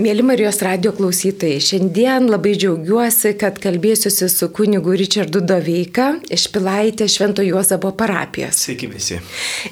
Mėly Marijos radio klausytojai, šiandien labai džiaugiuosi, kad kalbėsiuosi su kunigu Richardu Doveika iš Pilaitė Švento Juozapo parapijos. Sveiki visi.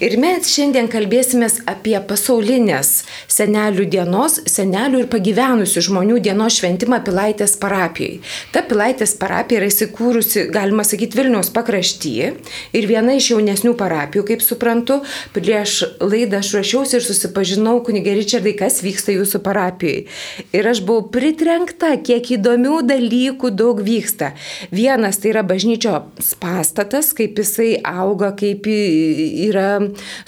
Ir mes šiandien kalbėsime apie pasaulinės senelių dienos, senelių ir pagyvenusių žmonių dienos šventimą Pilaitės parapijai. Ta Pilaitės parapija yra įsikūrusi, galima sakyti, Vilniaus pakraštyje ir viena iš jaunesnių parapijų, kaip suprantu, prieš laidą aš ruošiausi ir susipažinau kunigė Richardai, kas vyksta jūsų parapijoje. Ir aš buvau pritrenkta, kiek įdomių dalykų daug vyksta. Vienas tai yra bažnyčios pastatas, kaip jisai auga, kaip yra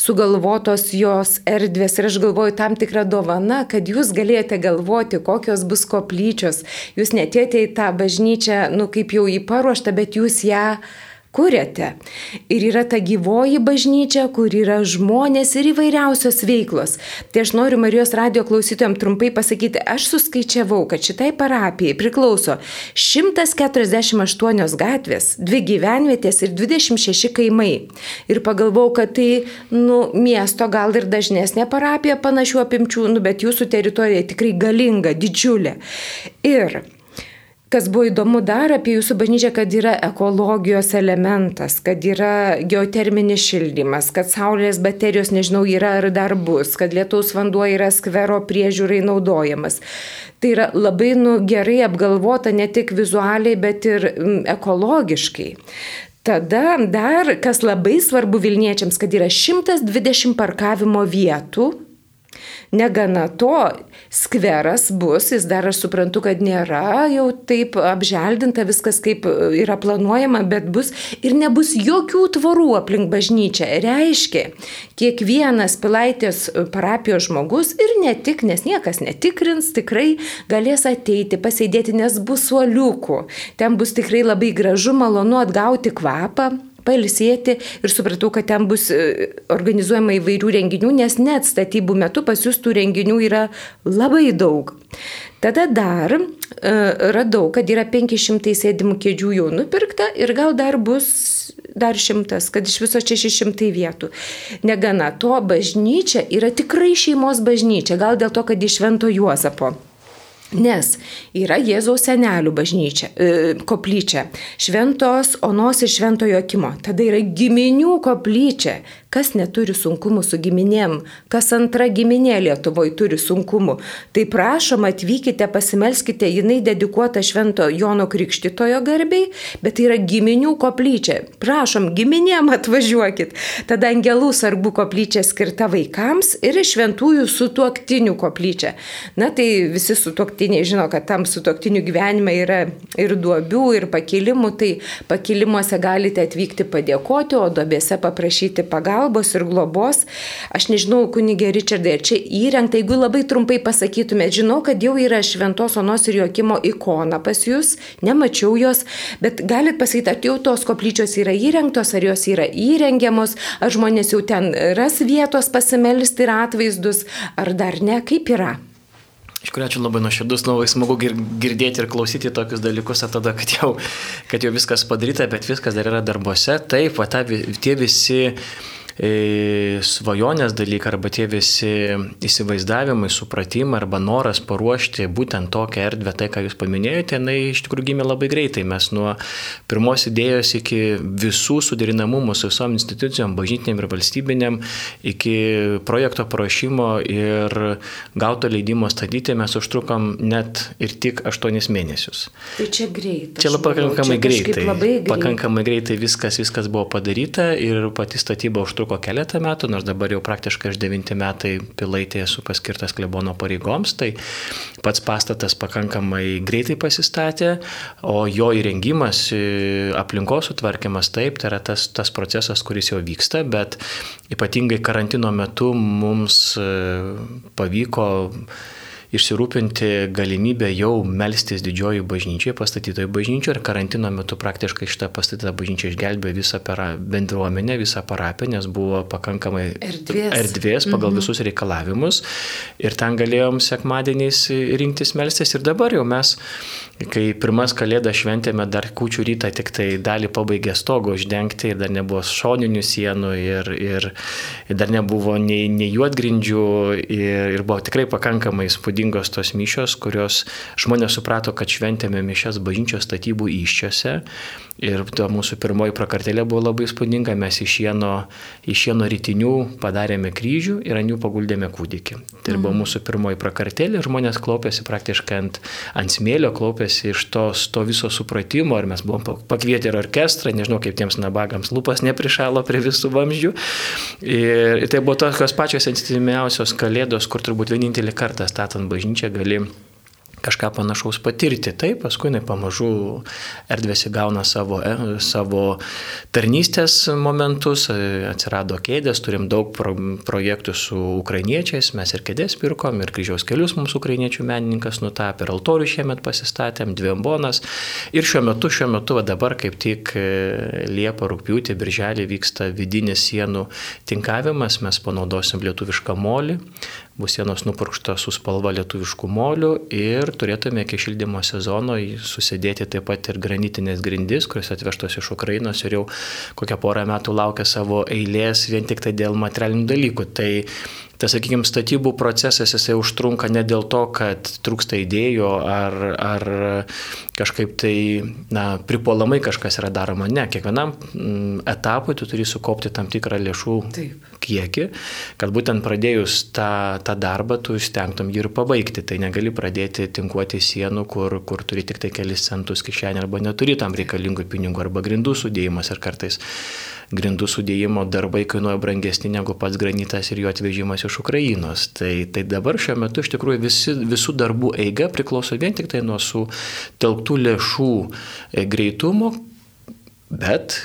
sugalvotos jos erdvės. Ir aš galvoju, tam tikra dovana, kad jūs galėjote galvoti, kokios bus koplyčios. Jūs netėte į tą bažnyčią, nu kaip jau į paruoštą, bet jūs ją kuriate. Ir yra ta gyvoji bažnyčia, kur yra žmonės ir įvairiausios veiklos. Tai aš noriu Marijos radio klausytojams trumpai pasakyti, aš suskaičiavau, kad šitai parapijai priklauso 148 gatvės, 2 gyvenvietės ir 26 kaimai. Ir pagalvojau, kad tai, nu, miesto gal ir dažnesnė parapija panašių apimčių, nu, bet jūsų teritorija tikrai galinga, didžiulė. Ir Kas buvo įdomu dar apie jūsų bažnyčią, kad yra ekologijos elementas, kad yra geoterminis šildymas, kad saulės baterijos, nežinau, yra ar dar bus, kad lietaus vanduo yra skvero priežiūrai naudojamas. Tai yra labai nu, gerai apgalvota ne tik vizualiai, bet ir ekologiškai. Tada dar, kas labai svarbu Vilniečiams, kad yra 120 parkavimo vietų Negana to, skveras bus, jis dar aš suprantu, kad nėra jau taip apželdinta viskas, kaip yra planuojama, bet bus ir nebus jokių tvorų aplink bažnyčią. Reiškia, kiekvienas pilaitės parapijos žmogus ir ne tik, nes niekas netikrins, tikrai galės ateiti, pasėdėti, nes bus suoliukų. Ten bus tikrai labai gražu, malonu atgauti kvapą pailsėti ir supratau, kad ten bus e, organizuojama įvairių renginių, nes net statybų metu pas jūs tų renginių yra labai daug. Tada dar e, radau, kad yra 500 sėdimų kėdžių jau nupirkta ir gal dar bus dar šimtas, kad iš viso 600 vietų. Negana to, bažnyčia yra tikrai šeimos bažnyčia, gal dėl to, kad iš Švento Juozapo. Nes yra Jėzaus senelių bažnyčia, e, koplyčia, šventos Onos ir šventojo Kimo, tada yra giminių koplyčia, kas neturi sunkumų su giminėm, kas antra giminė Lietuvoje turi sunkumų. Tai prašom atvykite, pasimelskite, jinai dedikuota švento Jono Krikštitojo garbiai, bet tai yra giminių koplyčia. Prašom, giminėm atvažiuokit. Tada angelų sargų koplyčia skirta vaikams ir šventųjų sutuoktinių koplyčia. Na tai visi sutuoktiniai žino, kad tam sutuoktinių gyvenime yra ir duobių, ir pakilimų, tai pakilimuose galite atvykti padėkoti, o duobėse paprašyti pagalbos ir globos. Aš nežinau, kunigė Richardai, ar čia įrengta, jeigu labai trumpai pasakytumėte, žinau, kad jau yra šventos onos ir jokimo ikona pas jūs, nemačiau jos, bet galit pasakyti, ar jau tos koplyčios yra įrengtos, ar jos yra įrengiamos, ar žmonės jau ten ras vietos pasimelsti ir atvaizdus, ar dar ne, kaip yra. Iš kurio ačiū labai nuoširdus, labai smagu girdėti ir klausyti tokius dalykus, tada, kad jau, kad jau viskas padaryta, bet viskas dar yra darbuose. Taip, va, ta, tie visi svajonės dalykai arba tie visi įsivaizdavimai, supratimai arba noras paruošti būtent tokią erdvę, tai ką jūs paminėjote, jinai iš tikrųjų gimė labai greitai. Mes nuo pirmos idėjos iki visų suderinamumų su visom institucijom, bažnytiniam ir valstybiniam, iki projekto paruošimo ir gauto leidimo statyti mes užtrukom net ir tik 8 mėnesius. Tai čia greitai. Čia pakankamai. Labai greitai. Pakankamai greitai viskas, viskas buvo padaryta ir pati statyba užtruko truko keletą metų, nors dabar jau praktiškai aš devinti metai pilaitėje esu paskirtas klebono pareigoms, tai pats pastatas pakankamai greitai pasistatė, o jo įrengimas, aplinkos sutvarkymas taip, tai yra tas, tas procesas, kuris jau vyksta, bet ypatingai karantino metu mums e, pavyko išsirūpinti galimybę jau melstis didžioji bažnyčioje, pastatytoje bažnyčioje ir karantino metu praktiškai šitą pastatytą bažnyčią išgelbėjo visą bendruomenę, visą parapiją, nes buvo pakankamai erdvės, erdvės pagal mhm. visus reikalavimus. Ir ten galėjom sekmadieniais rinktis melstis. Ir dabar jau mes Kai pirmas kalėdas šventėme dar kučių rytą, tik tai dalį pabaigė stogo uždengti ir dar nebuvo šoninių sienų ir, ir, ir dar nebuvo nei, nei juodgrindžių ir, ir buvo tikrai pakankamai įspūdingos tos mišios, kurios žmonės suprato, kad šventėme mišes bažnyčios statybų iščiose Ir ta mūsų pirmoji prakartėlė buvo labai spūdinga, mes iš šieno, iš šieno rytinių padarėme kryžių ir ant jų paguldėme kūdikį. Tai buvo mhm. mūsų pirmoji prakartėlė ir žmonės klaupėsi praktiškai ant, ant smėlio, klaupėsi iš to, to viso supratimo, ar mes buvom pakvietę ir orkestrą, nežinau kaip tiems nabagams, lūpas neprišalo prie visų vamzdžių. Ir, ir tai buvo tokios pačios instimiausios kalėdos, kur turbūt vienintelį kartą statant bažnyčią gali kažką panašaus patirti. Taip, paskui jinai pamažu erdvės įgauna savo, e, savo tarnystės momentus, e, atsirado kėdės, turim daug pro, projektų su ukrainiečiais, mes ir kėdės pirkom, ir kryžiaus kelius mūsų ukrainiečių menininkas nutapė, ir altorių šiemet pasistatėm, dvi ambonas. Ir šiuo metu, šiuo metu, va dabar kaip tik e, Liepa, Rūpiutė, Birželį vyksta vidinis sienų tinkavimas, mes panaudosim lietuvišką molį, bus sienos nupurkštos su spalva lietuviškų molių ir turėtume iki šildymo sezono susidėti taip pat ir granitinės grindis, kurios atvežtos iš Ukrainos ir jau kokią porą metų laukia savo eilės vien tik tai dėl materialinių dalykų. Tai tas, sakykime, statybų procesas jisai užtrunka ne dėl to, kad trūksta idėjų ar, ar kažkaip tai, na, pripuolamai kažkas yra daroma. Ne, kiekvienam mm, etapui tu turi sukaupti tam tikrą lėšų Taip. kiekį, kad būtent pradėjus tą, tą darbą tu stengtum jį ir pabaigti. Tai negali pradėti tinkuoti sienų, kur, kur turi tik tai kelis centus kišenė arba neturi tam reikalingų pinigų arba grindų sudėjimas ir kartais grindų sudėjimo darbai kainuoja brangesni negu pats granitas ir jo atvežimas iš Ukrainos. Tai, tai dabar šiuo metu iš tikrųjų visi, visų darbų eiga priklauso vien tik tai nuo sutelktų lėšų e, greitumo, bet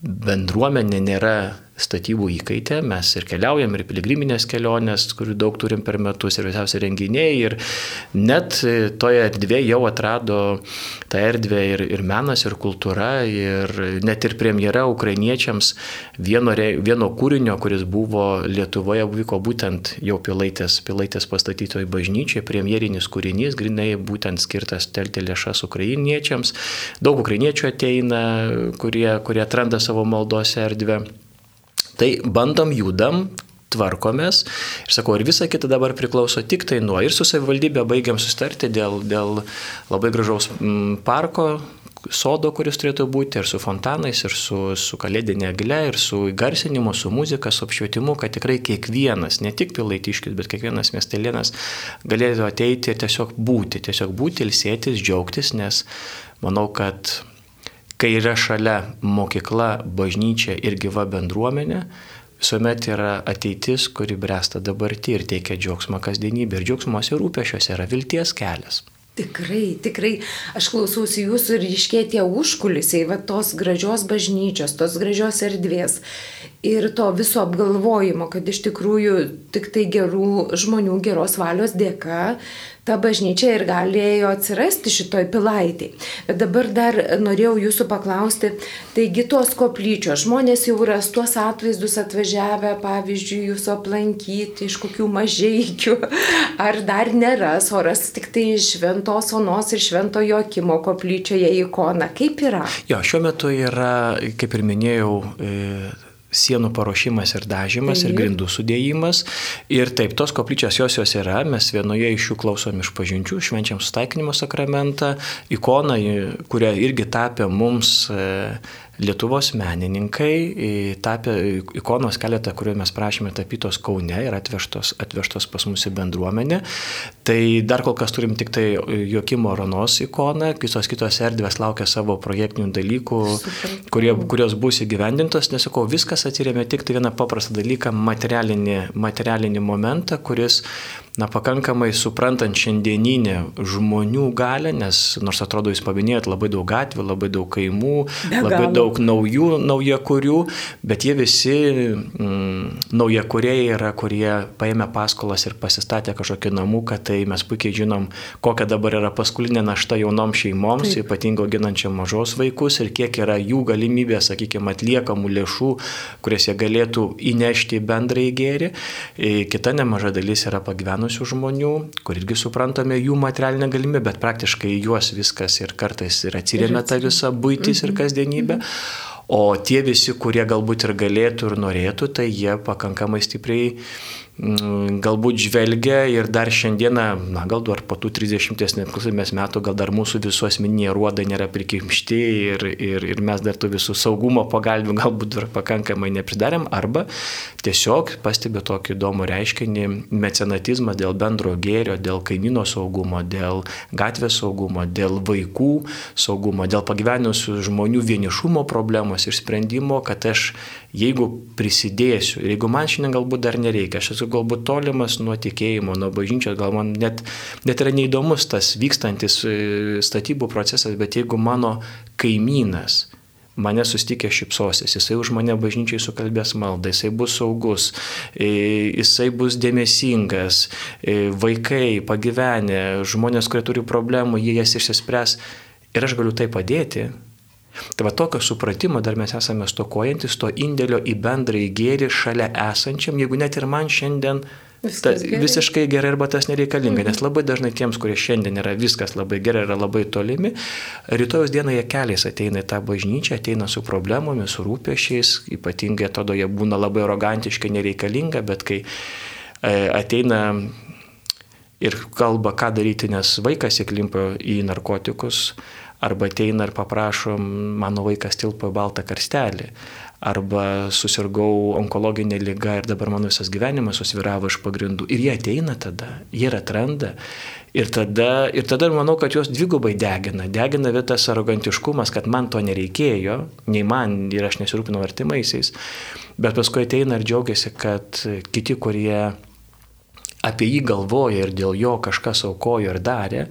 bendruomenė nėra statybų įkaitė, mes ir keliaujam, ir piligriminės kelionės, kurių daug turim per metus, ir visiausiai renginiai, ir net toje erdvėje jau atrado tą erdvę ir, ir menas, ir kultūra, ir net ir premjera ukrainiečiams vieno, vieno kūrinio, kuris buvo Lietuvoje, vyko būtent jau pilaitės, pilaitės pastatytoj bažnyčiai, premjerinis kūrinys, grinai būtent skirtas telti lėšas ukrainiečiams. Daug ukrainiečių ateina, kurie, kurie atranda savo maldose erdvę. Tai bandom, judam, tvarkomės. Ir sakau, ir visa kita dabar priklauso tik tai nuo. Ir su savivaldybė baigiam sustarti dėl, dėl labai gražaus mm, parko, sodo, kuris turėtų būti, ir su fontanais, ir su, su kalėdinė egle, ir su įgarsinimu, su muzika, su apšvietimu, kad tikrai kiekvienas, ne tik pilaitiškis, bet kiekvienas miestelėnas galėtų ateiti ir tiesiog būti, tiesiog būti, ilsėtis, džiaugtis, nes manau, kad kai yra šalia mokykla, bažnyčia ir gyva bendruomenė, visuomet yra ateitis, kuri bręsta dabartį ir teikia džiaugsmą kasdienybė. Ir džiaugsmos ir rūpešiuose yra vilties kelias. Tikrai, tikrai, aš klausausi jūsų ir iškė tie užkulisiai, va tos gražios bažnyčios, tos gražios erdvės ir to viso apgalvojimo, kad iš tikrųjų tik tai gerų žmonių, geros valios dėka ta bažnyčia ir galėjo atsirasti šitoj pilaitį. Bet dabar dar norėjau jūsų paklausti, taigi tos koplyčios, žmonės jau yra tuos atvaizdus atvažiavę, pavyzdžiui, jūsų aplankyti iš kokių mažeikių, ar dar nėra, oras tik tai šventos onos ir švento Jokimo koplyčioje ikona. Kaip yra? Jo, šiuo metu yra, kaip ir minėjau, e sienų paruošimas ir dažymas taip. ir grindų sudėjimas. Ir taip, tos koplyčios jos jos yra, mes vienoje iš jų klausom iš pažinčių, švenčiam sustaikinimo sakramentą, ikoną, kurią irgi tapė mums e, Lietuvos menininkai tapė ikonos keletą, kuriuo mes prašėme tapytos Kaune ir atvežtos, atvežtos pas mus į bendruomenę. Tai dar kol kas turim tik tai Jokimo Ronos ikoną, visos kitos erdvės laukia savo projektinių dalykų, kurie, kurios bus įgyvendintos. Nesakau, viskas atsiriamė tik tai vieną paprastą dalyką - materialinį, materialinį momentą, kuris na, pakankamai suprantant šiandieninę žmonių galę, nes nors atrodo jūs paminėjot labai daug gatvių, labai daug kaimų, labai daug naujų naujakurių, bet jie visi mm, naujakuriai yra, kurie paėmė paskolas ir pasistatė kažkokį namuką, tai mes puikiai žinom, kokia dabar yra paskulinė našta jaunom šeimoms, Taip. ypatingo ginančiam mažos vaikus ir kiek yra jų galimybė, sakykime, atliekamų lėšų, kurias jie galėtų įnešti į bendrąjį gėrį. E, kita nemaža dalis yra pagyvenusi pagyvenusių žmonių, kur irgi suprantame jų materialinę galimybę, bet praktiškai juos viskas ir kartais ir atsiriamė ta visa būtis ir mhm. kasdienybė. O tie visi, kurie galbūt ir galėtų ir norėtų, tai jie pakankamai stipriai galbūt žvelgia ir dar šiandieną, na gal dar po tų 30 nepriklausomės metų, gal dar mūsų visų asmeniniai ruodai nėra prikimšti ir, ir, ir mes dar tų visų saugumo pagalbių galbūt dar pakankamai nepridarėm, arba tiesiog pastebė tokį įdomų reiškinį - mecenatizmas dėl bendro gėrio, dėl kaimino saugumo, dėl gatvės saugumo, dėl vaikų saugumo, dėl pagyvenusių žmonių vienišumo problemos ir sprendimo, kad aš jeigu prisidėsiu, ir jeigu man šiandien galbūt dar nereikia, aš esu galbūt tolimas nuo tikėjimo, nuo bažnyčios, gal man net, net yra neįdomus tas vykstantis e, statybų procesas, bet jeigu mano kaimynas mane sustikė šipsosis, jisai už mane bažnyčiai sukalbės maldą, jisai bus saugus, e, jisai bus dėmesingas, e, vaikai pagyvenę, žmonės, kurie turi problemų, jie jas išsispręs ir aš galiu tai padėti, Tai va tokio supratimo dar mes esame stokojantis, to indėlio į bendrąjį gėrį šalia esančiam, jeigu net ir man šiandien ta, gerai. visiškai gerai arba tas nereikalinga, mhm. nes labai dažnai tiems, kurie šiandien yra viskas labai gerai, yra labai tolimi, rytojus dieną jie keliais ateina į tą bažnyčią, ateina su problemomis, su rūpešiais, ypatingai atrodo, jie būna labai arogantiškai nereikalinga, bet kai e, ateina ir kalba, ką daryti, nes vaikas įklimpa į narkotikus, arba ateina ir paprašo, mano vaikas tilpo į baltą karstelį, arba susirgau onkologinė lyga ir dabar mano visas gyvenimas susviravo iš pagrindų. Ir jie ateina tada, jie atranda. Ir tada, ir tada manau, kad juos dvigubai degina. Degina vietas arogantiškumas, kad man to nereikėjo, nei man ir aš nesirūpinau artimaisiais. Bet paskui ateina ir džiaugiasi, kad kiti, kurie apie jį galvoja ir dėl jo kažkas aukojo ir darė,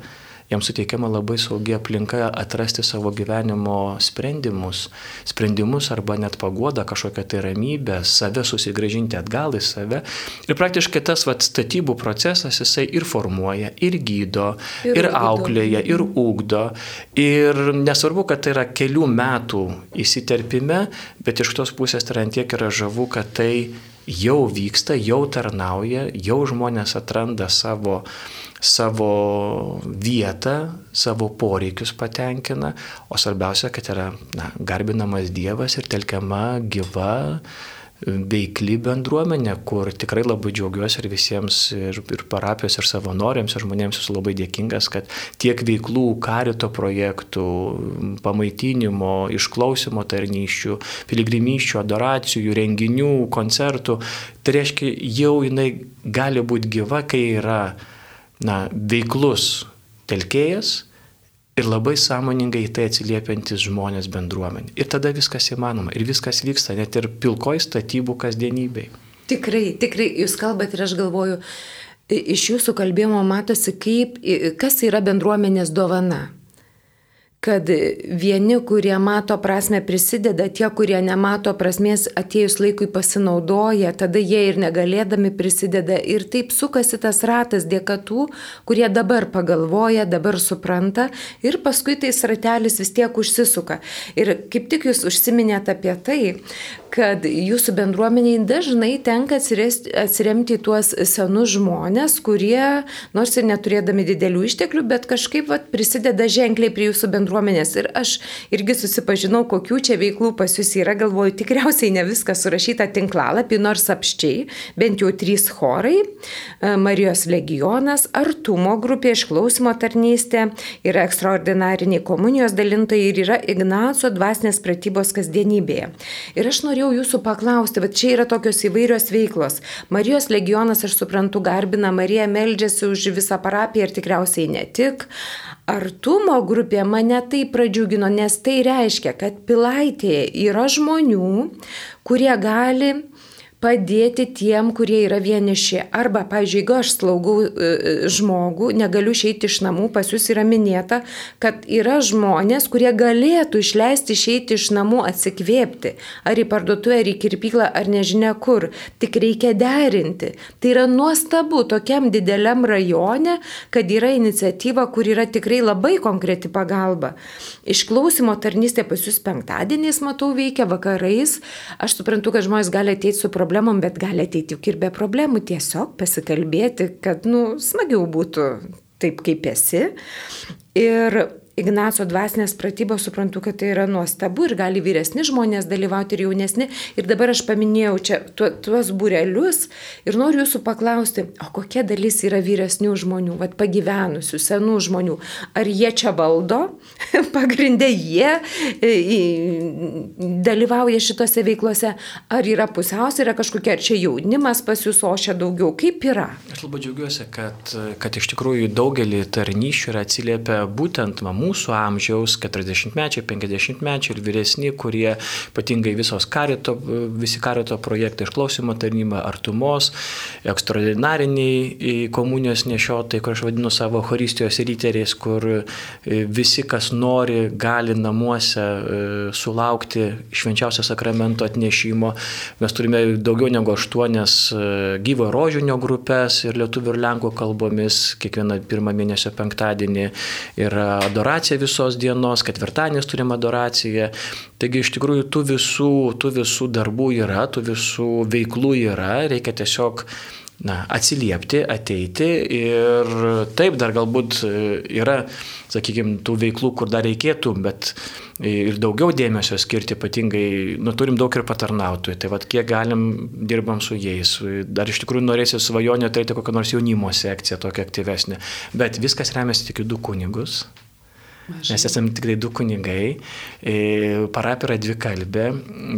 jam suteikiama labai saugi aplinka atrasti savo gyvenimo sprendimus, sprendimus arba net pagodą, kažkokią tai ramybę, save susigražinti atgal į save. Ir praktiškai tas vat, statybų procesas jisai ir formuoja, ir gydo, ir, ir auklėja, ir ūkdo. Ir nesvarbu, kad tai yra kelių metų įsiterpime, bet iš tos pusės tai yra antiek yra žavu, kad tai jau vyksta, jau tarnauja, jau žmonės atranda savo savo vietą, savo poreikius patenkina, o svarbiausia, kad yra na, garbinamas Dievas ir telkiama gyva, veikli bendruomenė, kur tikrai labai džiaugiuosi ir visiems, ir, ir parapijos, ir savanoriams, ir žmonėms esu labai dėkingas, kad tiek veiklų, karito projektų, pamaitinimo, išklausimo tarnyščių, piligrimyščių, adoracijų, renginių, koncertų, tai reiškia, jau jinai gali būti gyva, kai yra na, veiklus telkėjas ir labai sąmoningai į tai atsiliepiantis žmonės bendruomenė. Ir tada viskas įmanoma ir viskas vyksta net ir pilkoj statybų kasdienybei. Tikrai, tikrai, jūs kalbate ir aš galvoju, iš jūsų kalbėjimo matosi, kaip, kas yra bendruomenės dovana kad vieni, kurie mato prasme prisideda, tie, kurie nemato prasmės atėjus laikui pasinaudoja, tada jie ir negalėdami prisideda. Ir taip sukasi tas ratas dėka tų, kurie dabar pagalvoja, dabar supranta ir paskui tais ratelis vis tiek užsisuka. Ir kaip tik jūs užsiminėte apie tai, kad jūsų bendruomeniai dažnai tenka atsiremti į tuos senus žmonės, kurie, nors ir neturėdami didelių išteklių, bet kažkaip vat, prisideda ženkliai prie jūsų bendruomenės. Ir aš irgi susipažinau, kokių čia veiklų pas jūs yra, galvoju, tikriausiai ne viskas surašyta tinklalapį, nors apščiai, bent jau trys chorai e, - Marijos legionas, Artumo grupė, išklausimo tarnystė, yra ekstraordinariniai komunijos dalintojai ir yra Ignaco dvasinės pratybos kasdienybėje. Ir aš noriu norėjau jūsų paklausti, bet čia yra tokios įvairios veiklos. Marijos legionas, aš suprantu, garbina Mariją, meldžiasi už visą parapiją ir tikriausiai ne tik. Artumo grupė mane tai pradžiugino, nes tai reiškia, kad pilaitėje yra žmonių, kurie gali padėti tiem, kurie yra vieniši. Arba, pavyzdžiui, jeigu aš slaugau e, e, žmogų, negaliu išeiti iš namų, pas jūs yra minėta, kad yra žmonės, kurie galėtų išleisti išeiti iš namų atsikvėpti. Ar į parduotuvę, ar į kirpyklą, ar nežinia kur. Tik reikia derinti. Tai yra nuostabu tokiam dideliam rajone, kad yra iniciatyva, kur yra tikrai labai konkreti pagalba. Išklausimo tarnystė pas jūs penktadieniais, matau, veikia vakarais. Aš suprantu, kad žmonės gali ateiti su problemu problemom, bet gali ateiti juk ir be problemų, tiesiog pasikalbėti, kad, nu, smagiau būtų taip, kaip esi. Ir Ignaco dvasinės pratybos, suprantu, kad tai yra nuostabu ir gali vyresni žmonės dalyvauti ir jaunesni. Ir dabar aš paminėjau čia tuos burelius ir noriu jūsų paklausti, o kokia dalis yra vyresnių žmonių, vad pagyvenusių, senų žmonių. Ar jie čia valdo? Pagrindė jie dalyvauja šitose veiklose. Ar yra pusiausvyrė kažkokia, ar čia jaunimas pas jūs, o čia daugiau. Kaip yra? Aš labai džiaugiuosi, kad, kad iš tikrųjų daugelį tarnyšių yra atsiliepia būtent va, mūsų amžiaus 40-mečiai, 50-mečiai ir vyresni, kurie ypatingai visos karito, visi karito projektai, išklausimo tarnyba, artumos, ekstraordinariniai komunijos nešiotai, kur aš vadinu savo Horistijos ryteriais, kur e, visi, kas nori, gali namuose e, sulaukti švenčiausio sakramento atnešimo. Mes turime daugiau negu aštuonias e, gyvo rožinio grupės ir lietuvių ir lenkų kalbomis kiekvieną pirmą mėnesio penktadienį yra adoracija visos dienos, ketvirtadienis turim adoraciją. Taigi iš tikrųjų tų visų, tų visų darbų yra, tų visų veiklų yra, reikia tiesiog na, atsiliepti, ateiti ir taip dar galbūt yra, sakykime, tų veiklų, kur dar reikėtų, bet ir daugiau dėmesio skirti, ypatingai, nu, turim daug ir patarnautojų, tai vad kiek galim dirbam su jais. Dar iš tikrųjų norėsiu svajonę turėti kokią nors jaunimo sekciją tokią aktyvesnę, bet viskas remiasi tik į du kunigus. Mes esame tik tai du kunigai, e, parapija yra dvi kalbė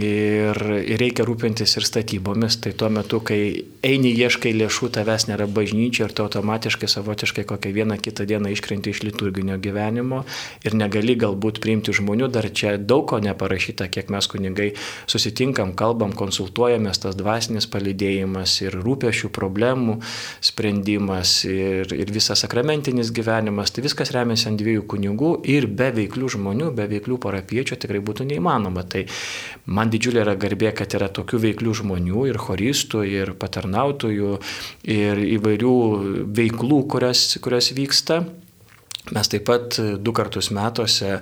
ir, ir reikia rūpintis ir statybomis. Tai tuo metu, kai eini ieškai lėšų, tavęs nėra bažnyčia ir tu automatiškai savotiškai kokią vieną kitą dieną iškrenti iš liturginio gyvenimo ir negali galbūt priimti žmonių. Dar čia daug ko neparašyta, kiek mes kunigai susitinkam, kalbam, konsultuojamės, tas dvasinis palidėjimas ir rūpešių problemų sprendimas ir, ir visas sakramentinis gyvenimas. Tai viskas remiasi ant dviejų kunigų ir be veiklių žmonių, be veiklių parapiečių tikrai būtų neįmanoma. Tai man didžiulė yra garbė, kad yra tokių veiklių žmonių ir choristų, ir patarnautojų, ir įvairių veiklų, kurias, kurias vyksta. Mes taip pat du kartus metuose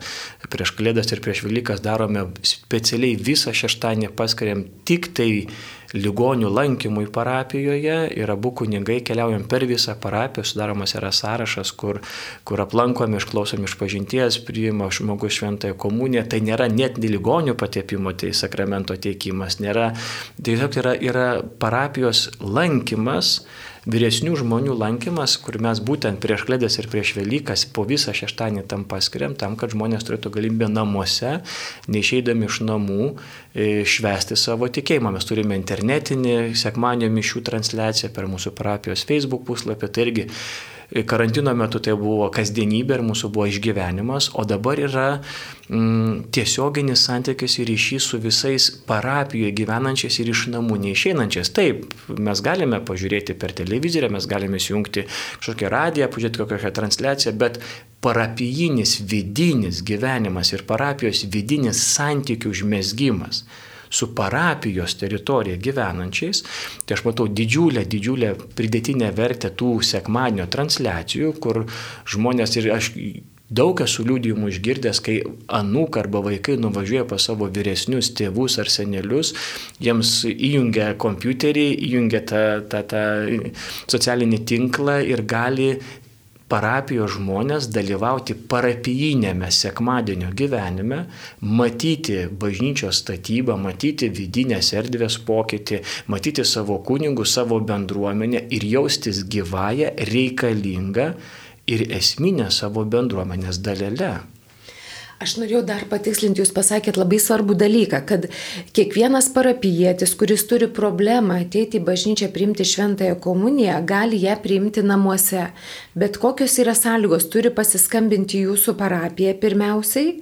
prieš Kalėdas ir prieš Velykas darome specialiai visą šeštadienį paskiriam tik tai ligonių lankymui parapijoje ir abu kunigai keliaujam per visą parapiją, sudaromas yra sąrašas, kur, kur aplankom, išklausom iš pažinties, priima žmogus šventąją komuniją. Tai nėra net ligonių patepimo, tai sakramento teikimas, nėra, tiesiog yra, yra parapijos lankymas vyresnių žmonių lankymas, kur mes būtent prieš klėdės ir prieš Velykas po visą šeštadienį tam paskiriam, tam, kad žmonės turėtų galimybę namuose, neišeidami iš namų, e, švesti savo tikėjimą. Mes turime internetinį sekmanio mišių transliaciją per mūsų parapijos Facebook puslapį, tai irgi karantino metu tai buvo kasdienybė ir mūsų buvo išgyvenimas, o dabar yra mm, tiesioginis santykis ir ryšys su visais parapijoje gyvenančiais ir iš namų neišeinančiais. Taip, mes galime pažiūrėti per televiziją, mes galime įjungti kažkokią radiją, pažiūrėti kokią transliaciją, bet parapijinis vidinis gyvenimas ir parapijos vidinis santykių užmėsgymas su parapijos teritorija gyvenančiais, tai aš matau didžiulę, didžiulę pridėtinę vertę tų sekmadienio transliacijų, kur žmonės ir aš Daug esu liūdėjimų išgirdęs, kai anūk arba vaikai nuvažiuoja pas savo vyresnius tėvus ar senelius, jiems įjungia kompiuterį, įjungia tą, tą, tą socialinį tinklą ir gali parapijos žmonės dalyvauti parapijinėme sekmadienio gyvenime, matyti bažnyčios statybą, matyti vidinės erdvės pokytį, matyti savo kunigų, savo bendruomenę ir jaustis gyvąją, reikalingą ir esminę savo bendruomenės dalelę. Aš norėjau dar patikslinti, jūs pasakėt labai svarbų dalyką, kad kiekvienas parapijėtis, kuris turi problemą ateiti į bažnyčią priimti šventąją komuniją, gali ją priimti namuose. Bet kokios yra sąlygos, turi pasiskambinti jūsų parapiją pirmiausiai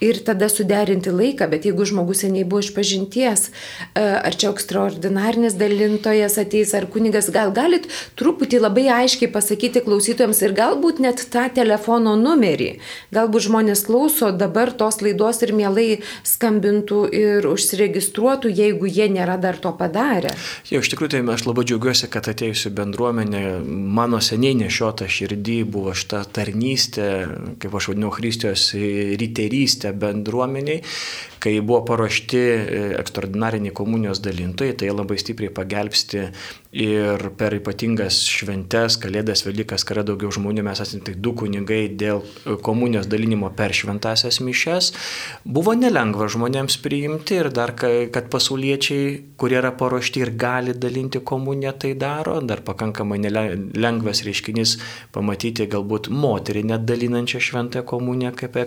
ir tada suderinti laiką, bet jeigu žmogus seniai buvo iš pažinties, e, ar čia ekstraordinarinis dalintojas ateis, ar kunigas, gal galit truputį labai aiškiai pasakyti klausytojams ir galbūt net tą telefono numerį. Galbūt žmonės klauso dabar tos laidos ir mielai skambintų ir užsiregistruotų, jeigu jie nėra dar to padarę. Jau, iš tikrųjų, tai aš labai džiaugiuosi, kad atėjusi bendruomenė, mano seniai nešiota širdį buvo šita tarnystė, kaip aš vadinu, Kristijos ryterystė savaitę bendruomeniai, kai buvo paruošti e, ekstraordinariniai komunijos dalintojai, tai labai stipriai pagelbsti ir per ypatingas šventes, Kalėdas, Velykas, kai yra daugiau žmonių, mes esame tik du kunigai dėl komunijos dalinimo per šventasias mišes. Buvo nelengva žmonėms priimti ir dar, kad pasauliečiai, kurie yra paruošti ir gali dalinti komuniją, tai daro, dar pakankamai lengvas reiškinys pamatyti galbūt moterį net dalinančią šventąją komuniją kaip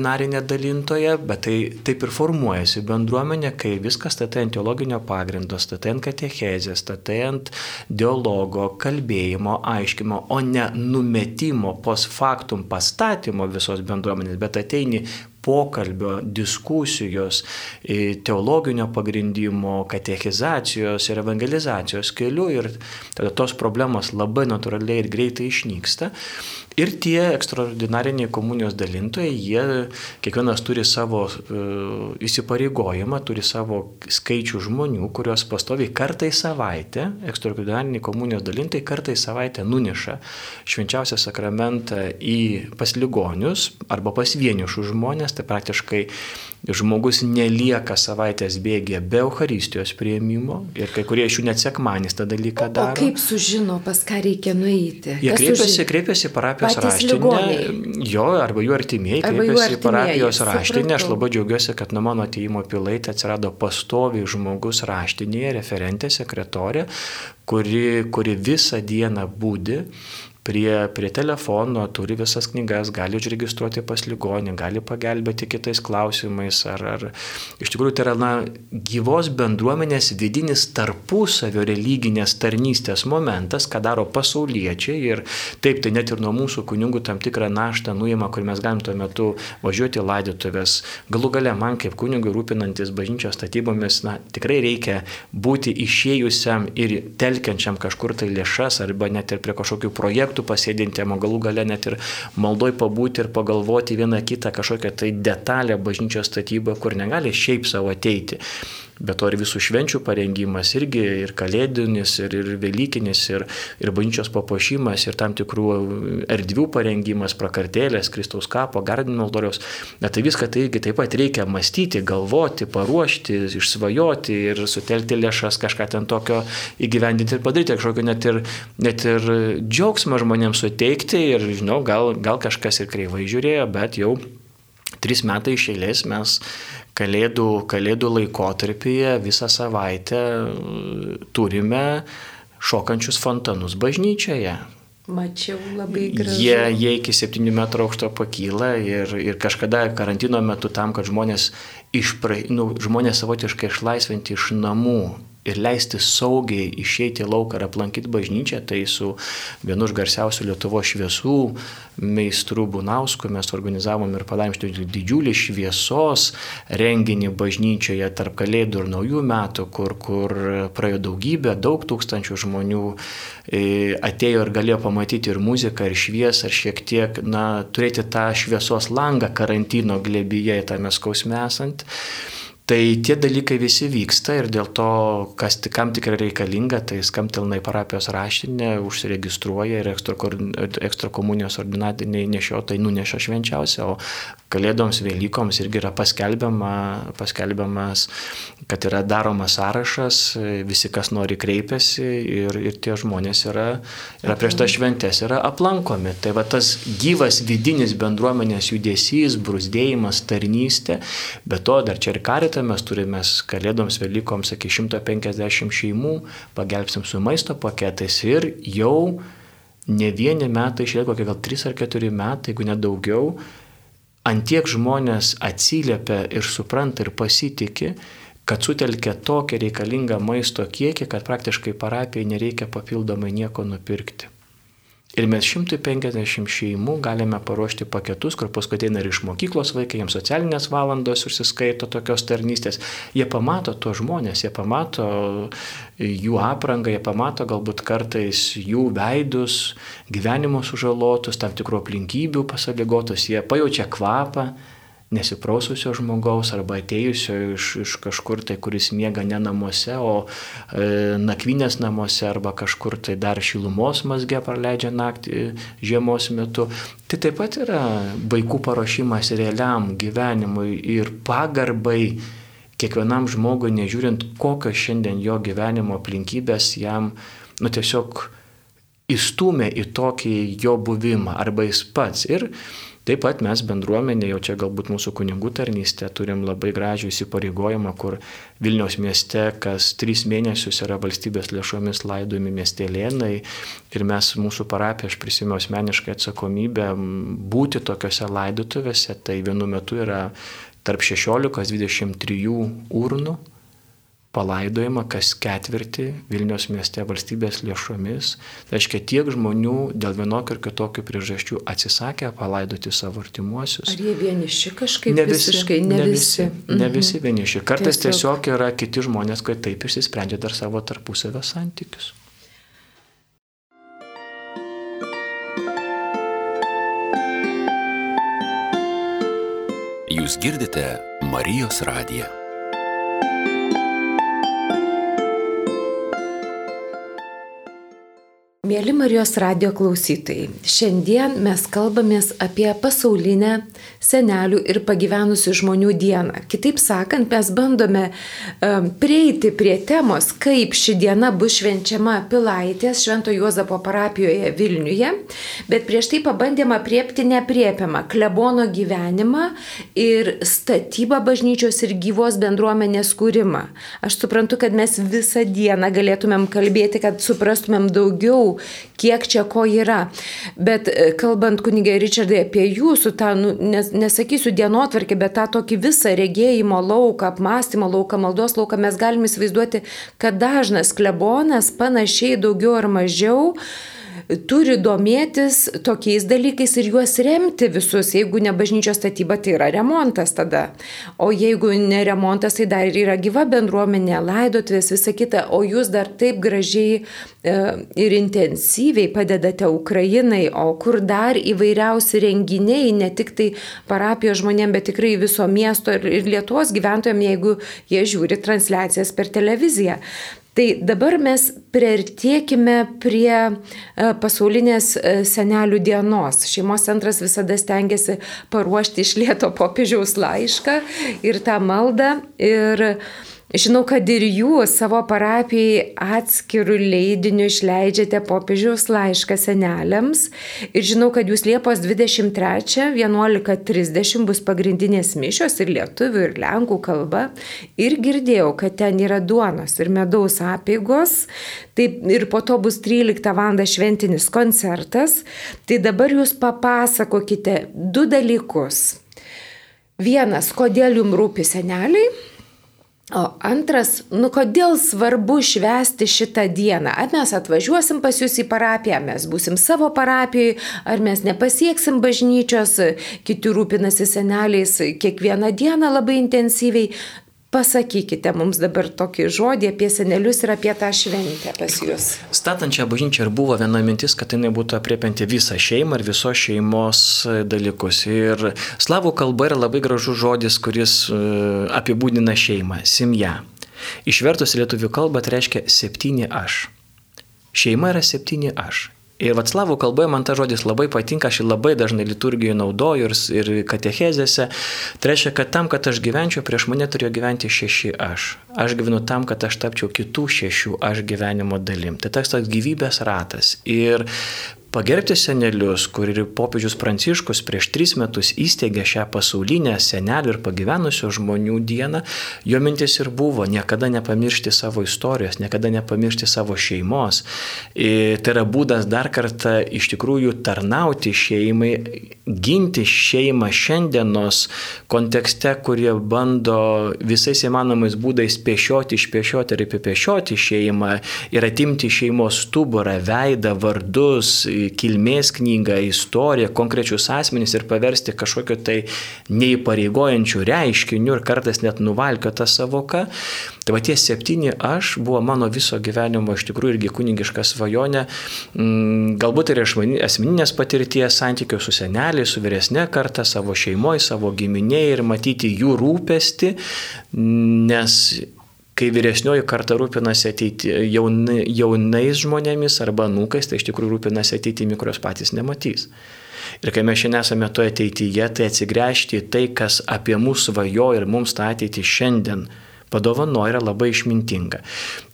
ekstraordinarinę dalintoją, bet tai taip ir formuojasi bendruomenė, kai viskas statai ant teologinio pagrindo, statai ant katechezės, statai ant dialogo, kalbėjimo, aiškimo, o ne numetimo post factum pastatymo visos bendruomenės, bet ateini pokalbio, diskusijos, teologinio pagrindimo, katechizacijos ir evangelizacijos keliu ir tada tos problemos labai natūraliai ir greitai išnyksta. Ir tie ekstraordinariniai komunijos dalintojai, jie kiekvienas turi savo uh, įsipareigojimą, turi savo skaičių žmonių, kurios pastoviai kartai savaitę, ekstraordinariniai komunijos dalintojai kartai savaitę nuneša švenčiausią sakramentą į pasligonius arba pas vienišus žmonės, tai praktiškai žmogus nelieka savaitės bėgė be Euharistijos prieimimo ir kai kurie iš jų net sekmanys tą dalyką daro. O kaip sužino, pas ką reikia nueiti? Jie kreipiasi, kreipiasi parapijos raštinę, jo arba jų artimieji kreipiasi į parapijos raštinę. Aš labai džiaugiuosi, kad nuo mano ateimo pilaitė atsirado pastoviai žmogus raštinėje, referentė, sekretorė, kuri, kuri visą dieną būdi prie, prie telefono, turi visas knygas, gali užregistruoti pas ligonį, gali pagelbėti kitais klausimais. Ar, ar iš tikrųjų tai yra na, gyvos bendruomenės vidinis tarpusavio religinės tarnystės momentas, ką daro pasauliečiai. Ir taip, tai net ir nuo mūsų kunigų tam tikrą naštą nuima, kur mes galim tuo metu važiuoti laidotuvės. Galų gale man kaip kunigui rūpinantis bažnyčios statybomis, na, tikrai reikia būti išėjusiam ir telkiančiam kažkur tai lėšas arba net ir prie kažkokių projektų projektų pasėdintiem, o galų gale net ir maldoj pabūti ir pagalvoti vieną kitą kažkokią tai detalę bažnyčios statybą, kur negali šiaip savo ateiti. Bet to ir visų švenčių parengimas irgi ir kalėdinis, ir, ir velykinis, ir, ir bažnyčios papuošimas, ir tam tikrų erdvių parengimas, prakartėlės, Kristaus kapo, gardinimo altoriaus. Bet tai viską tai irgi taip pat reikia mąstyti, galvoti, paruošti, išsvajoti ir sutelkti lėšas kažką ten tokio įgyvendinti ir padaryti, kažkokio net ir, net ir džiaugsmą žmonėms suteikti ir, žinau, gal, gal kažkas ir kreivai žiūrėjo, bet jau tris metai iš eilės mes kalėdų, kalėdų laikotarpyje visą savaitę mm, turime šokančius fontanus bažnyčioje. Mačiau labai gražiai. Jie, jie iki 7 metrų aukšto pakyla ir, ir kažkada karantino metu tam, kad žmonės, išpra, nu, žmonės savotiškai išlaisvinti iš namų ir leisti saugiai išeiti lauką ir aplankyti bažnyčią, tai su vienu iš garsiausių Lietuvo šviesų meistrų Bunausku mes organizavom ir padarėm šitą didžiulį šviesos renginį bažnyčioje tarp Kalėdų ir Naujų metų, kur, kur praėjo daugybė, daug tūkstančių žmonių e, atėjo ir galėjo pamatyti ir muziką, ir šviesą, ir šiek tiek, na, turėti tą šviesos langą karantino glebyje, tame skausme esant. Tai tie dalykai visi vyksta ir dėl to, kas kam tikrai reikalinga, tai skamtelnai parapijos raštinė, užsiregistruoja ir ekstra, ekstra ordinatiniai nešiotai nuneša švenčiausią, o Kalėdoms, Velykoms irgi yra paskelbiama, paskelbiamas, kad yra daromas sąrašas, visi, kas nori, kreipiasi ir, ir tie žmonės yra, yra prieš tas šventės, yra aplankomi. Tai va tas gyvas vidinis bendruomenės judesys, brusdėjimas, tarnystė, bet to dar čia ir karitą mes turime Kalėdoms, Velykoms iki 150 šeimų, pagelbsim su maisto paketais ir jau ne vieni metai, išlieka kokie gal 3 ar 4 metai, jeigu net daugiau, antiek žmonės atsiliepia ir supranta ir pasitikė, kad sutelkia tokį reikalingą maisto kiekį, kad praktiškai parapijai nereikia papildomai nieko nupirkti. Ir mes 150 šeimų galime paruošti paketus, kur paskui ateina ir iš mokyklos vaikai, jiems socialinės valandos užsiskaito tokios tarnystės. Jie pamato to žmonės, jie pamato jų aprangą, jie pamato galbūt kartais jų veidus, gyvenimo sužalotus, tam tikrų aplinkybių pasaligotus, jie pajaučia kvapą, nesipraususio žmogaus arba atėjusio iš, iš kažkur tai, kuris miega ne namuose, o e, nakvinės namuose arba kažkur tai dar šilumos mazge praleidžia naktį žiemos metu. Tai taip pat yra vaikų paruošimas realiam gyvenimui ir pagarbai kiekvienam žmogui, nežiūrint kokios šiandien jo gyvenimo aplinkybės jam, nu tiesiog įstumė į tokį jo buvimą arba jis pats. Ir Taip pat mes bendruomenė, jau čia galbūt mūsų kunigų tarnystė, turim labai gražių įsipareigojimą, kur Vilniaus mieste kas tris mėnesius yra valstybės lėšomis laidojami miestelėnai. Ir mes mūsų parapija, aš prisimenu asmeniškai atsakomybę būti tokiuose laidotuvėse, tai vienu metu yra tarp 16-23 urnų palaidojama kas ketvirtį Vilnius mieste valstybės lėšomis. Tai reiškia, tiek žmonių dėl vienokio ir kitokio priežasčių atsisakė palaidoti savo artimuosius. Ar jie vieniši kažkaip? Ne visi, visiškai, ne, ne visi. visi ne visi mhm. vieniši. Kartais tiesiog. tiesiog yra kiti žmonės, kurie taip išsisprendžia dar savo tarpusavio santykius. Jūs girdite Marijos radiją. Mėly Marijos radio klausytojai, šiandien mes kalbamės apie pasaulinę senelių ir pagyvenusių žmonių dieną. Kitaip sakant, mes bandome um, prieiti prie temos, kaip ši diena bus švenčiama Pilaitės Švento Juozapo parapijoje Vilniuje, bet prieš tai pabandėme apriepti nepriepiamą klebono gyvenimą ir statybą bažnyčios ir gyvos bendruomenės kūrimą. Aš suprantu, kad mes visą dieną galėtumėm kalbėti, kad suprastumėm daugiau kiek čia ko yra. Bet e, kalbant kunigai Richardai apie jūsų tą, nu, nes, nesakysiu dienotvarkį, bet tą tokį visą regėjimo lauką, apmąstymo lauką, maldos lauką mes galime įsivaizduoti, kad dažnas klebonas panašiai daugiau ar mažiau turi domėtis tokiais dalykais ir juos remti visus. Jeigu ne bažnyčios statyba, tai yra remontas tada. O jeigu ne remontas, tai dar yra gyva bendruomenė, laidotvės, visa kita. O jūs dar taip gražiai e, ir intensyviai padedate Ukrainai, o kur dar įvairiausi renginiai, ne tik tai parapijos žmonėm, bet tikrai viso miesto ir Lietuvos gyventojams, jeigu jie žiūri transliacijas per televiziją. Tai dabar mes priartėkime prie e, pasaulinės e, senelių dienos. Šeimos centras visada stengiasi paruošti iš lieto popiežiaus laišką ir tą maldą. Ir Žinau, kad ir jūs savo parapijai atskirų leidinių išleidžiate popiežiaus laišką seneliams. Ir žinau, kad jūs Liepos 23.11.30 bus pagrindinės mišios ir lietuvių, ir lenkų kalba. Ir girdėjau, kad ten yra duonos ir medaus apėgos. Taip, ir po to bus 13 val. šventinis koncertas. Tai dabar jūs papasakokite du dalykus. Vienas, kodėl jums rūpi seneliai O antras, nu kodėl svarbu švęsti šitą dieną? Ar mes atvažiuosim pas jūs į parapiją, mes būsim savo parapijoje, ar mes nepasieksim bažnyčios, kiti rūpinasi seneliais kiekvieną dieną labai intensyviai. Pasakykite mums dabar tokį žodį apie senelius ir apie tą šventę pas jūs. Statant šią bažnyčią ir buvo viena mintis, kad jinai būtų apriepianti visą šeimą ir visos šeimos dalykus. Ir slavų kalba yra labai gražus žodis, kuris e, apibūdina šeimą - simja. Išvertus lietuvių kalbą tai reiškia septyni aš. Šeima yra septyni aš. Ir Vatslavų kalboje man ta žodis labai patinka, aš jį labai dažnai liturgijoje naudoju ir, ir katechezėse. Tai reiškia, kad tam, kad aš gyvenčiau, prieš mane turėjo gyventi šeši aš. Aš gyvenu tam, kad aš tapčiau kitų šešių aš gyvenimo dalim. Tai toks toks gyvybės ratas. Ir Pagerbti senelius, kur ir popiežius Pranciškus prieš tris metus įsteigė šią pasaulinę senelių ir pagyvenusių žmonių dieną, jo mintis ir buvo niekada nepamiršti savo istorijos, niekada nepamiršti savo šeimos. Ir tai yra būdas dar kartą iš tikrųjų tarnauti šeimai, ginti šeimą šiandienos kontekste, kurie bando visais įmanomais būdais pešioti, išpešioti ir apipešioti šeimą ir atimti šeimos stuburą, veidą, vardus kilmės knygą, istoriją, konkrečius asmenys ir paversti kažkokio tai neįpareigojančių reiškinių ir kartais net nuvalkiota savoka. Tai va tie septyni aš buvo mano viso gyvenimo iš tikrųjų irgi kunigiška svajonė, mm, galbūt ir iš asmeninės patirties santykių su seneliai, su vyresnė karta, savo šeimoje, savo giminėje ir matyti jų rūpesti, nes kai vyresnioji karta rūpinasi ateiti jauni, jaunais žmonėmis arba nūkais, tai iš tikrųjų rūpinasi ateitimi, kurios patys nematys. Ir kai mes šiandien esame toje ateityje, tai atsigręžti į tai, kas apie mūsų svajo ir mums tą ateitį šiandien padovano yra labai išmintinga.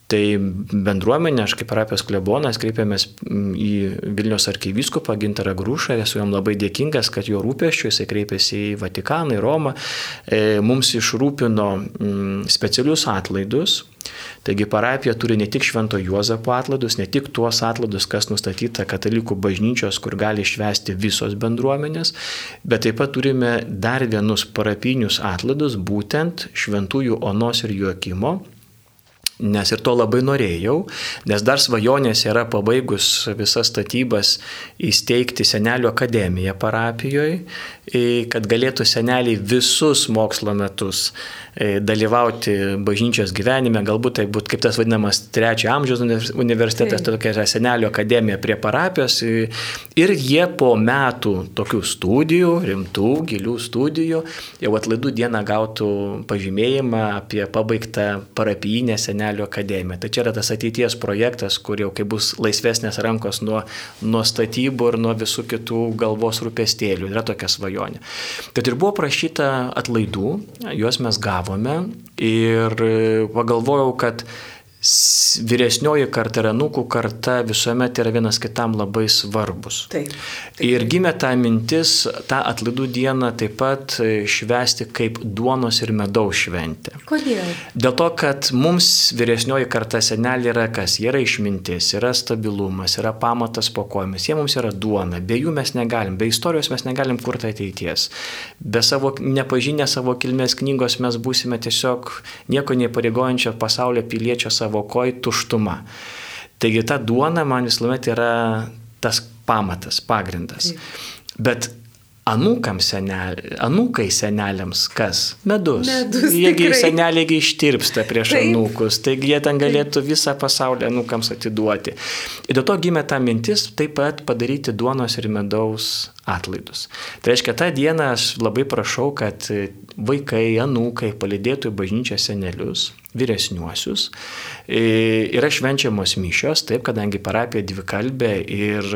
Tai bendruomenė, aš kaip parapijos klebonas, kreipėmės į Vilnius arkivyskupą Gintarą Grūšą, esu jam labai dėkingas, kad jo rūpeščiu jisai kreipėsi į Vatikaną, į Romą, e, mums išrūpino specialius atlaidus. Taigi parapija turi ne tik Švento Juozapo atlaidus, ne tik tuos atlaidus, kas nustatyta katalikų bažnyčios, kur gali išvesti visos bendruomenės, bet taip pat turime dar vienus parapinius atlaidus, būtent Šventųjų Onos ir Juokimo nes ir to labai norėjau, nes dar svajonės yra pabaigus visas statybas įsteigti senelio akademiją parapijoje, kad galėtų seneliai visus mokslo metus dalyvauti bažnyčios gyvenime, galbūt tai būtų kaip tas vadinamas trečio amžiaus universitetas, tai tokia yra senelio akademija prie parapijos. Ir jie po metų tokių studijų, rimtų, gilių studijų, jau atlaidų dieną gautų pažymėjimą apie pabaigtą parapijinę senelio akademiją. Tai čia yra tas ateities projektas, kur jau kai bus laisvesnės rankos nuo, nuo statybų ir nuo visų kitų galvos rūpestėlių. Yra tokia svajonė. Tad ir buvo prašyta atlaidų, juos mes gavome gavome ir pagalvojau, kad vyresnioji karta ir anūkų karta visuomet yra vienas kitam labai svarbus. Taip, taip. Ir gimė ta mintis tą atlaidų dieną taip pat švesti kaip duonos ir medaus šventę. Kodėl? Dėl to, kad mums vyresnioji karta senelė yra kas? Jie yra išmintis, yra stabilumas, yra pamatas po kojomis, jie mums yra duona, be jų mes negalim, be istorijos mes negalim kurti ateities. Be savo nepažinę savo kilmės knygos mes būsime tiesiog nieko nepareigojančio pasaulio piliečio savo savo koj tuštuma. Taigi ta duona man visuomet yra tas pamatas, pagrindas. Taip. Bet anūkams senel, anūkai seneliams kas? Medus. Medus Jiegi seneliai ištirpsta prieš Taip. anūkus, taigi jie ten galėtų Taip. visą pasaulį anūkams atiduoti. Ir dėl to gimė ta mintis taip pat padaryti duonos ir medaus atlaidus. Tai reiškia, tą dieną aš labai prašau, kad vaikai, anūkai palidėtų į bažnyčią senelius, vyresniuosius. Yra švenčiamos mišios, taip, kadangi parapija dvikalbė ir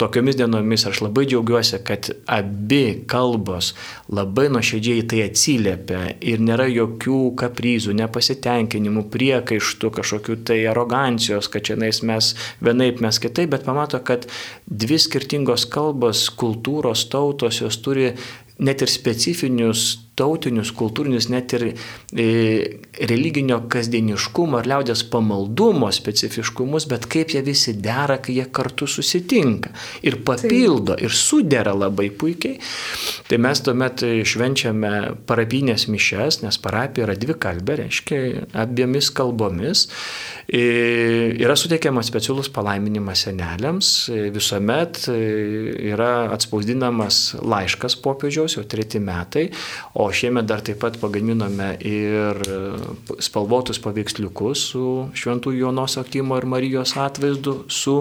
tokiomis dienomis aš labai džiaugiuosi, kad abi kalbos labai nuoširdžiai tai atsiliepia ir nėra jokių kapryzų, nepasitenkinimų, priekaištų, kažkokių tai arogancijos, kad čia mes vienaip, mes kitaip, bet pamato, kad dvi skirtingos kalbos, kultūros, tautos jos turi net ir specifinius tautinius, kultūrinius, net ir e, religinio kasdieniškumo ar liaudės pamaldumo specifiškumus, bet kaip jie visi dera, kai jie kartu susitinka ir papildo ir sudera labai puikiai. Tai mes tuomet švenčiame parapinės mišes, nes parapija yra dvi kalbė, reiškia abiemis kalbomis. E, yra suteikiamas specialus palaiminimas seneliams, e, visuomet yra atspausdinamas laiškas popiežiaus, jau treti metai, o O šiemet dar taip pat pagaminome ir spalvotus paveiksliukus su Šventųjų Jonos Akimo ir Marijos atvaizdu, su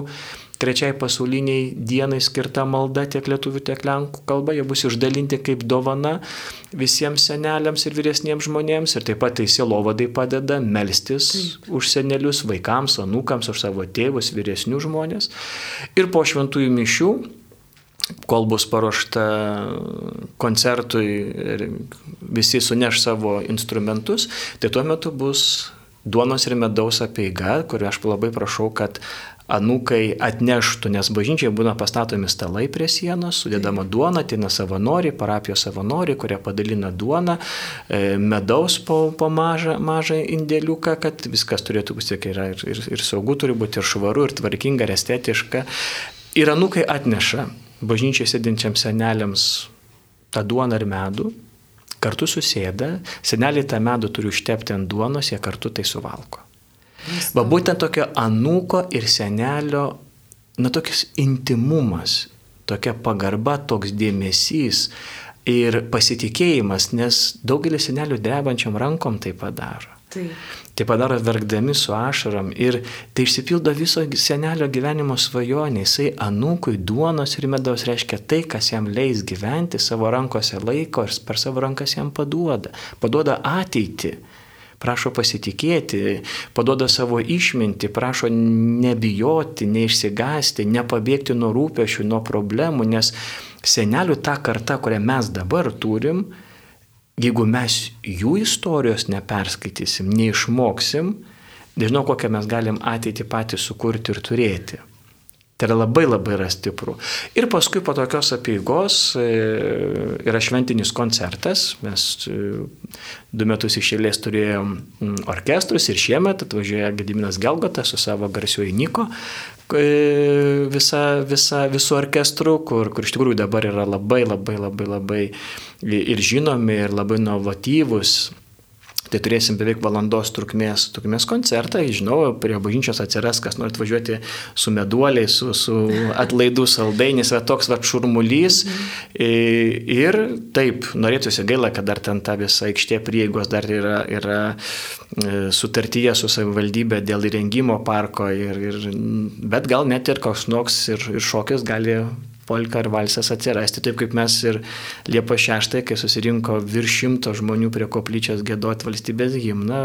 trečiai pasauliniai dienai skirta malda tiek lietuvių, tiek lenkų kalba. Jie bus išdalinti kaip dovana visiems seneliams ir vyresniems žmonėms. Ir taip pat tai sielovadai padeda melstis taip. už senelius, vaikams, anūkams, už savo tėvus, vyresnius žmonės. Ir po šventųjų mišių kol bus paruošta koncertui ir visi suneš savo instrumentus, tai tuo metu bus duonos ir medaus apieiga, kuriuo aš labai prašau, kad anūkai atneštų, nes bažnyčiai būna pastatomi stalai prie sienos, sudėdama duona, ateina savanoriai, parapijos savanoriai, kurie padalina duoną, e, medaus po, po mažą, mažą indėliuką, kad viskas turėtų būti ir, ir, ir saugu turi būti, ir švaru, ir tvarkinga, ir estetiška. Ir anūkai atneša bažnyčiai sėdinčiam seneliams tą duoną ir medų, kartu susėda, seneliai tą medų turi užtepti ant duonos, jie kartu tai suvalko. Va būtent tokio anūko ir senelio na, toks intimumas, tokia pagarba, toks dėmesys ir pasitikėjimas, nes daugelis senelių drebančiam rankom tai padaro. Taip. Tai padaro verkdami su ašaram ir tai išsipildo viso senelio gyvenimo svajonė. Jisai anūkui duonos ir medaus reiškia tai, kas jam leis gyventi, savo rankose laiko ir per savo rankas jam paduoda. Paduoda ateitį prašo pasitikėti, paduoda savo išmintį, prašo nebijoti, neišsigasti, nepabėgti nuo rūpešių, nuo problemų, nes senelių ta karta, kurią mes dabar turim, jeigu mes jų istorijos neperskaitysim, neišmoksim, nežinau, kokią mes galim ateitį patys sukurti ir turėti. Tai yra labai labai yra stipru. Ir paskui po tokios apieigos e, yra šventinis koncertas. Mes e, du metus išėlės turėjom orkestrus ir šiemet atvažiuoja Gediminas Gelgotas su savo garsiuoju Niko e, visa, visa, visų orkestrų, kur, kur iš tikrųjų dabar yra labai labai labai labai ir žinomi, ir labai inovatyvus Tai turėsim beveik valandos trukmės, trukmės koncertą, žinau, prie bažnyčios atsiras, kas nori atvažiuoti su meduoliais, su, su atlaidų saldainis, va toks va šurmulys. Ir taip, norėtųsi gaila, kad dar ten ta visa aikštė prieigos dar yra, yra e, sutartyje su savivaldybė dėl įrengimo parko, ir, ir, bet gal net ir koks nors ir, ir šokis gali polka ar valsas atsirasti, taip kaip mes ir Liepo 6, kai susirinko virš šimto žmonių prie koplyčios gėdoti valstybės himną,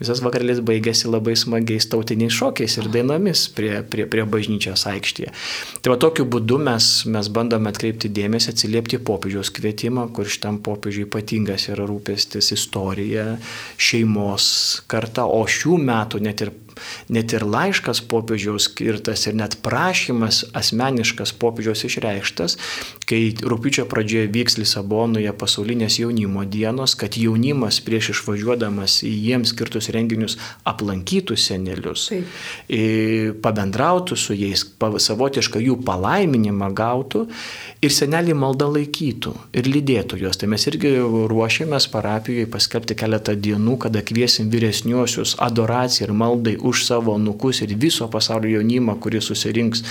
visas vakarėlis baigėsi labai smagiais tautiniais šokiais ir dainomis prie, prie, prie bažnyčios aikštėje. Tai va tokiu būdu mes, mes bandome atkreipti dėmesį, atsiliepti popiežiaus kvietimą, kur šitam popiežiui ypatingas yra rūpestis istorija, šeimos karta, o šių metų net ir net ir laiškas popiežiaus skirtas ir net prašymas asmeniškas popiežiaus išreikštas, kai rūpiučio pradžioje vyks Lisabonoje pasaulinės jaunimo dienos, kad jaunimas prieš išvažiuodamas į jiems skirtus renginius aplankytų senelius, Taip. pabendrautų su jais, savotišką jų palaiminimą gautų ir senelį maldą laikytų ir lydėtų juos. Tai mes irgi ruošiamės parapijoje paskelbti keletą dienų, kada kviesim vyresniuosius adoracijai ir maldai už savo nukus ir viso pasaulio jaunimą, kuris susirinks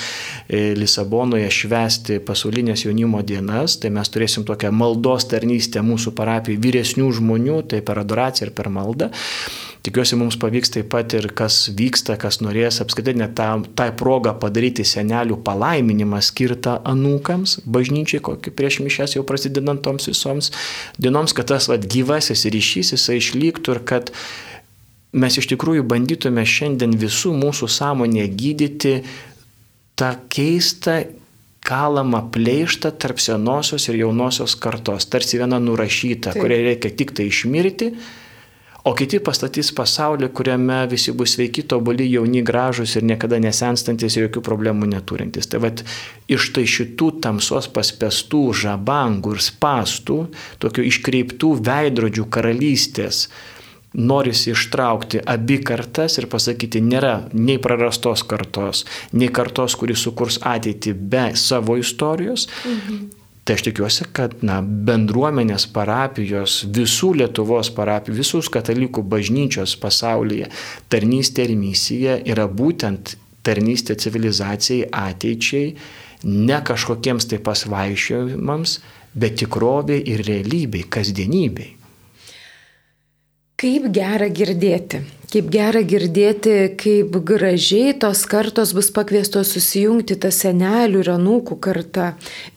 Lisabonoje švesti pasaulinės jaunimo dienas, tai mes turėsim tokią maldos tarnystę mūsų parapijai vyresnių žmonių, tai per adoraciją ir per maldą. Tikiuosi mums pavyks taip pat ir kas vyksta, kas norės apskritai net tą, tą progą padaryti senelių palaiminimą skirtą anūkams, bažnyčiai, kokį prieš mišęs jau prasidedant toms visoms dienoms, kad tas vad gyvasis ryšys jisai išliktų ir kad mes iš tikrųjų bandytume šiandien visų mūsų sąmonę gydyti tą keistą kalamą pleištą tarp senosios ir jaunosios kartos, tarsi viena nurašyta, kuriai reikia tik tai išmirti, o kiti pastatys pasaulį, kuriame visi bus sveiki, tobuli, jauni, gražus ir niekada nesenstantis ir jokių problemų neturintis. Tai vad iš tai šitų tamsos paspestų žabangų ir spastų, tokių iškreiptų veidrodžių karalystės, norisi ištraukti abi kartas ir pasakyti, nėra nei prarastos kartos, nei kartos, kuris sukurs ateitį be savo istorijos. Mhm. Tai aš tikiuosi, kad na, bendruomenės parapijos, visų Lietuvos parapijų, visus katalikų bažnyčios pasaulyje tarnystė ir misija yra būtent tarnystė civilizacijai, ateičiai, ne kažkokiems tai pasvaiščiojimams, bet tikrovė ir realybei, kasdienybei. Kaip gera girdėti, Kaip gera girdėti, kaip gražiai tos kartos bus pakviestos susijungti tą senelių ir anūkų kartą.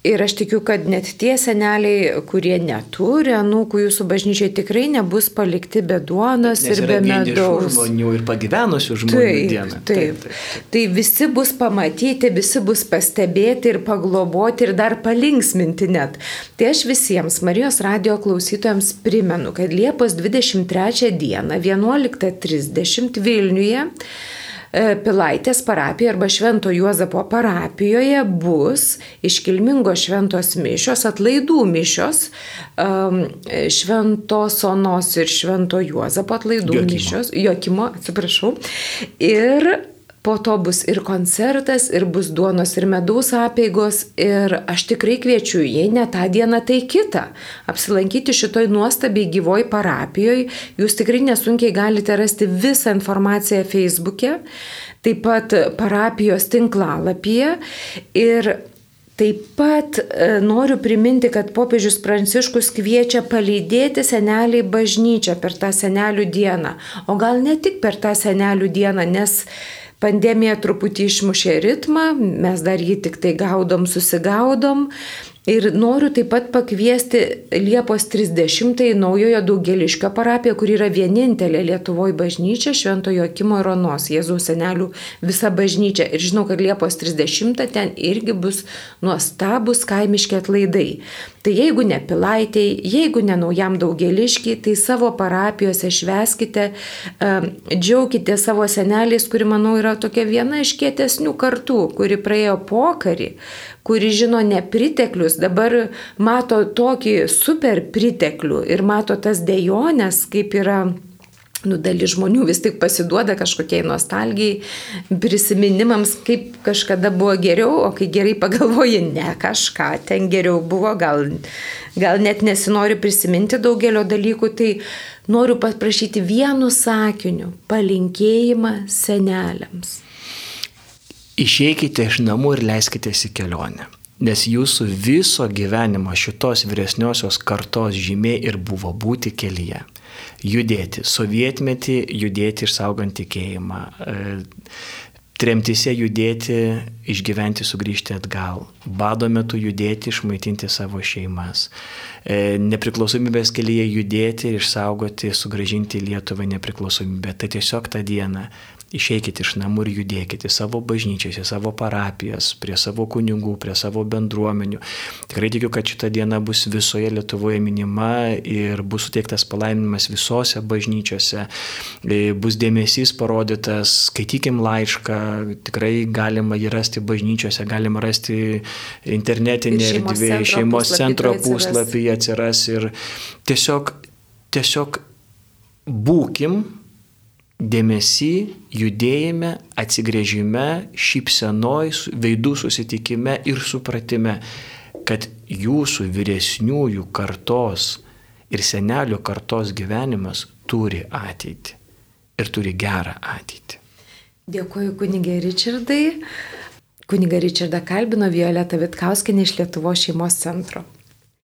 Ir aš tikiu, kad net tie seneliai, kurie neturi anūkų jūsų bažnyčiai, tikrai nebus palikti be duonos Nes ir be medaus. žmonių ir pagyvenusių žmonių taip, dieną. Taip, taip, taip, taip. Tai visi bus pamatyti, visi bus pastebėti ir pagloboti ir dar palinksminti net. Tai aš visiems Marijos radio klausytojams primenu, kad Liepos 23 dieną 11.30 30 Vilniuje. E, Pilaitės parapijoje arba Švento Juozapo parapijoje bus iškilmingos šventos mišios, atlaidų mišios, Šventos Onos ir Švento Juozapo atlaidų Jokimo. mišios, Jokimo, atsiprašau. Ir po to bus ir koncertas, ir bus duonos ir medaus apėgos. Ir aš tikrai kviečiu, jei ne tą dieną, tai kitą. Apsilankyti šitoj nuostabiai gyvoj parapijoje. Jūs tikrai nesunkiai galite rasti visą informaciją Facebook'e, taip pat parapijos tinklalapyje. Ir Taip pat e, noriu priminti, kad popiežius Pranciškus kviečia palydėti seneliai bažnyčią per tą senelių dieną, o gal ne tik per tą senelių dieną, nes pandemija truputį išmušė ritmą, mes dar jį tik tai gaudom, susigaudom, Ir noriu taip pat pakviesti Liepos 30-ąjį naujojo Daugeliškio parapiją, kur yra vienintelė Lietuvoje bažnyčia Šventojo Akimo ir Onos, Jėzaus senelių visa bažnyčia. Ir žinau, kad Liepos 30 ten irgi bus nuostabus kaimiški atlaidai. Tai jeigu ne pilaitėjai, jeigu ne naujam Daugeliškiai, tai savo parapijose šveskite, džiaukite savo seneliais, kuri, manau, yra tokia viena iš kietesnių kartų, kuri praėjo pokarį, kuri žino nepriteklius, dabar mato tokį super priteklių ir mato tas dejonės, kaip yra nu, dalis žmonių vis tik pasiduoda kažkokiai nostalgijai, prisiminimams, kaip kažkada buvo geriau, o kai gerai pagalvoji, ne kažką ten geriau buvo, gal, gal net nesinori prisiminti daugelio dalykų, tai noriu paprašyti vienu sakiniu palinkėjimą seneliams. Išeikite iš namų ir leiskitės į kelionę. Nes jūsų viso gyvenimo šitos vyresniosios kartos žymė ir buvo būti kelyje. Judėti, sovietmetį judėti išsaugant tikėjimą, e, tremtise judėti, išgyventi, sugrįžti atgal, bado metu judėti, išmaitinti savo šeimas, e, nepriklausomybės kelyje judėti ir išsaugoti, sugražinti Lietuvą nepriklausomybę. Tai tiesiog tą dieną Išeikite iš namų ir judėkite savo bažnyčiose, savo parapijas, prie savo kunigų, prie savo bendruomenių. Tikrai tikiu, kad šita diena bus visoje Lietuvoje minima ir bus suteiktas palaiminimas visose bažnyčiose, e, bus dėmesys parodytas, skaitykim laišką, tikrai galima jį rasti bažnyčiose, galima rasti internetinė erdvė, šeimos centro puslapyje atsiras ir tiesiog, tiesiog būkim dėmesį, judėjime, atsigrėžime, šypsenoj, veidų susitikime ir supratime, kad jūsų vyresniųjų kartos ir senelių kartos gyvenimas turi ateitį ir turi gerą ateitį. Dėkuoju kunigė Richardai. Kuniga Richardą kalbino Violeta Vitkauskinė iš Lietuvos šeimos centro.